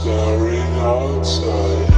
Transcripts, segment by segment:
staring outside.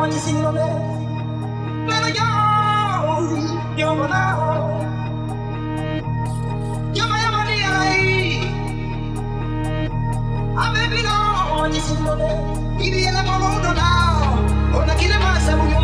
Below to sing on it. Never yo, you're my now. Jamaya Maria, Abebilo, Nisimone, Ibiela Mamodo now, on a Kilemasa, Muyama,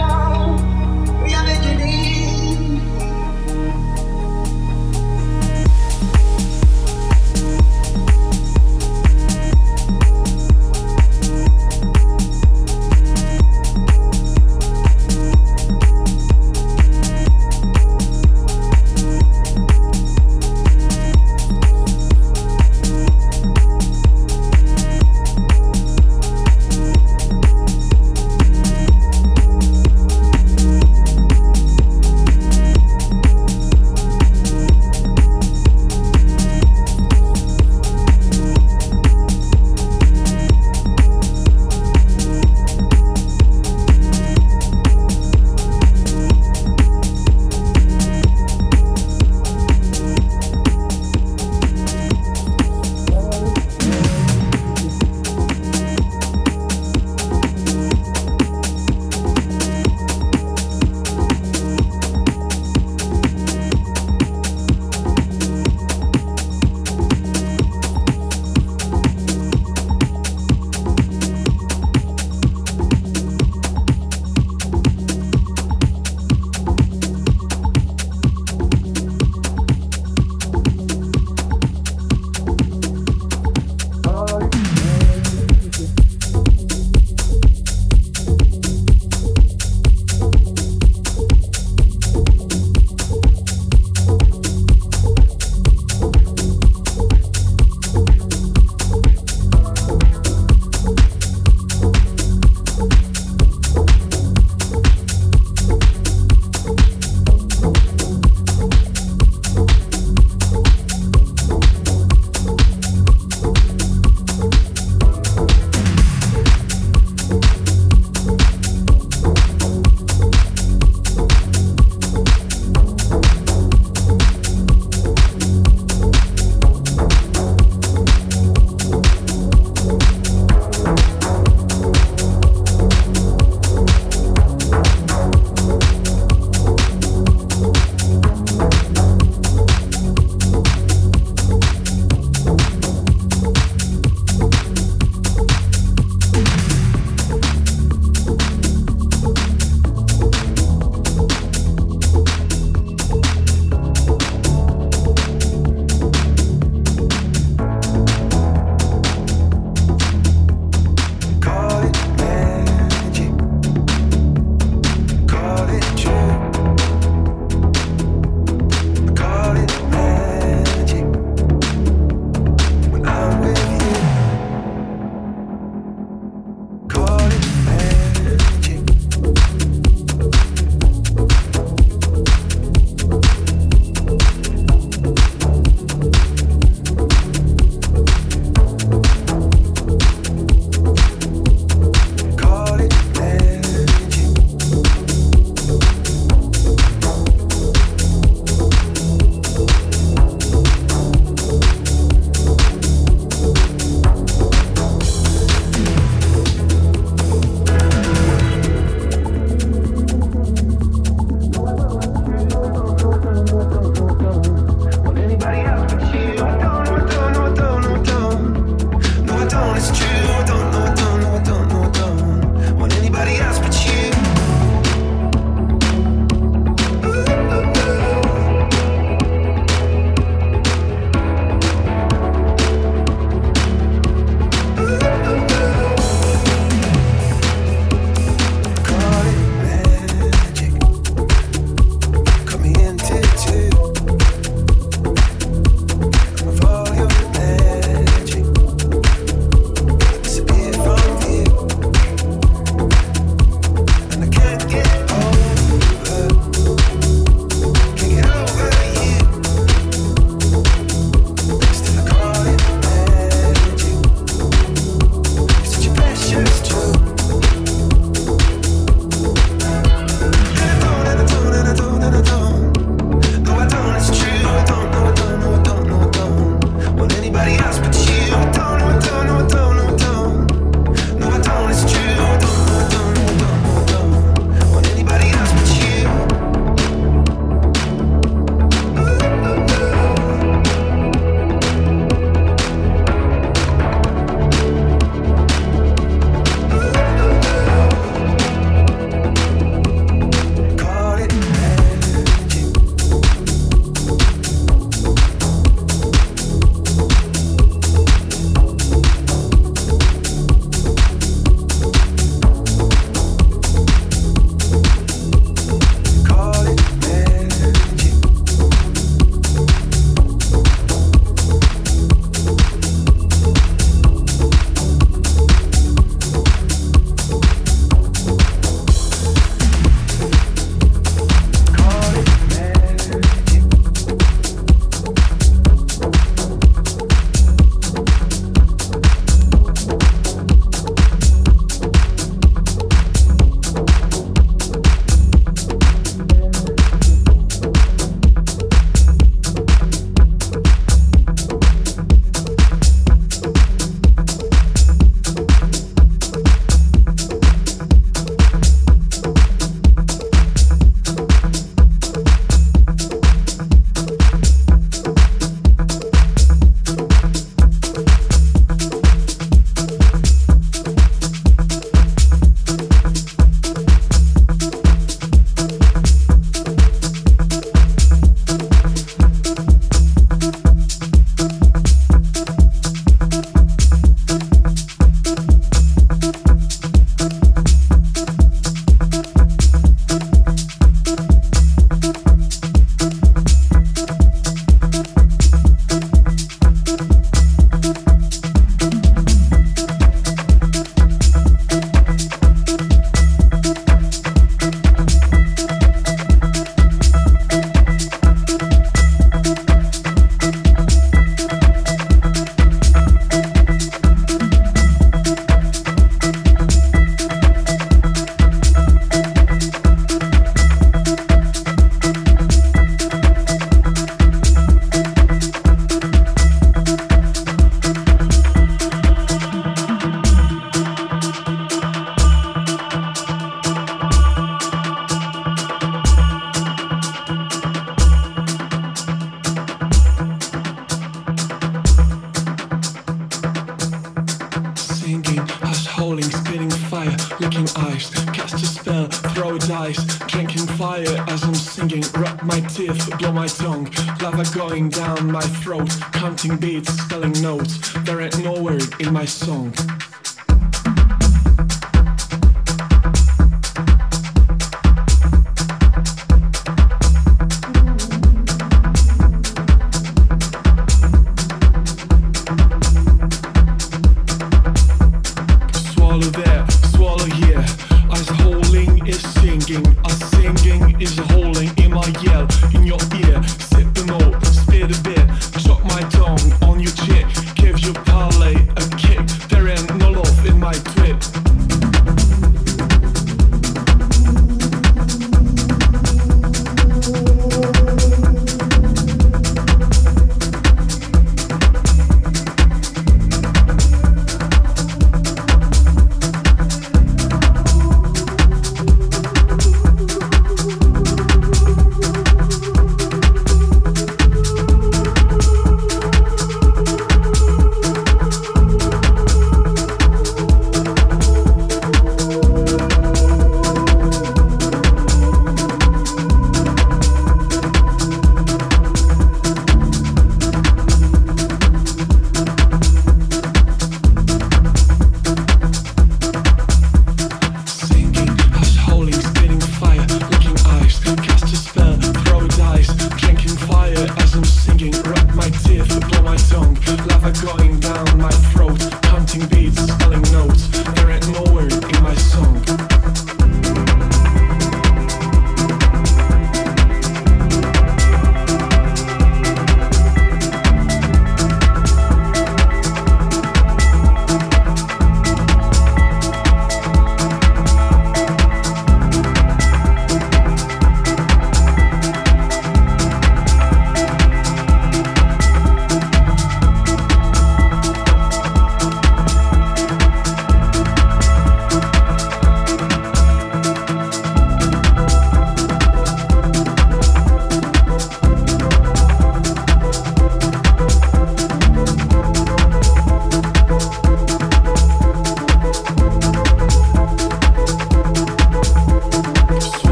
in my throat, counting beats, spelling notes. There ain't no word in my song.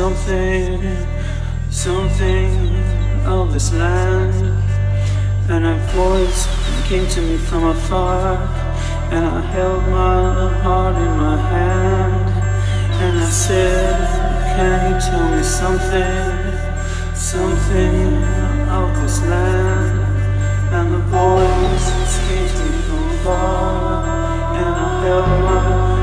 Something, something of this land? And a voice came to me from afar, and I held my heart in my hand, and I said, Can you tell me something, something of this land? And the voice came to me from afar, and I held my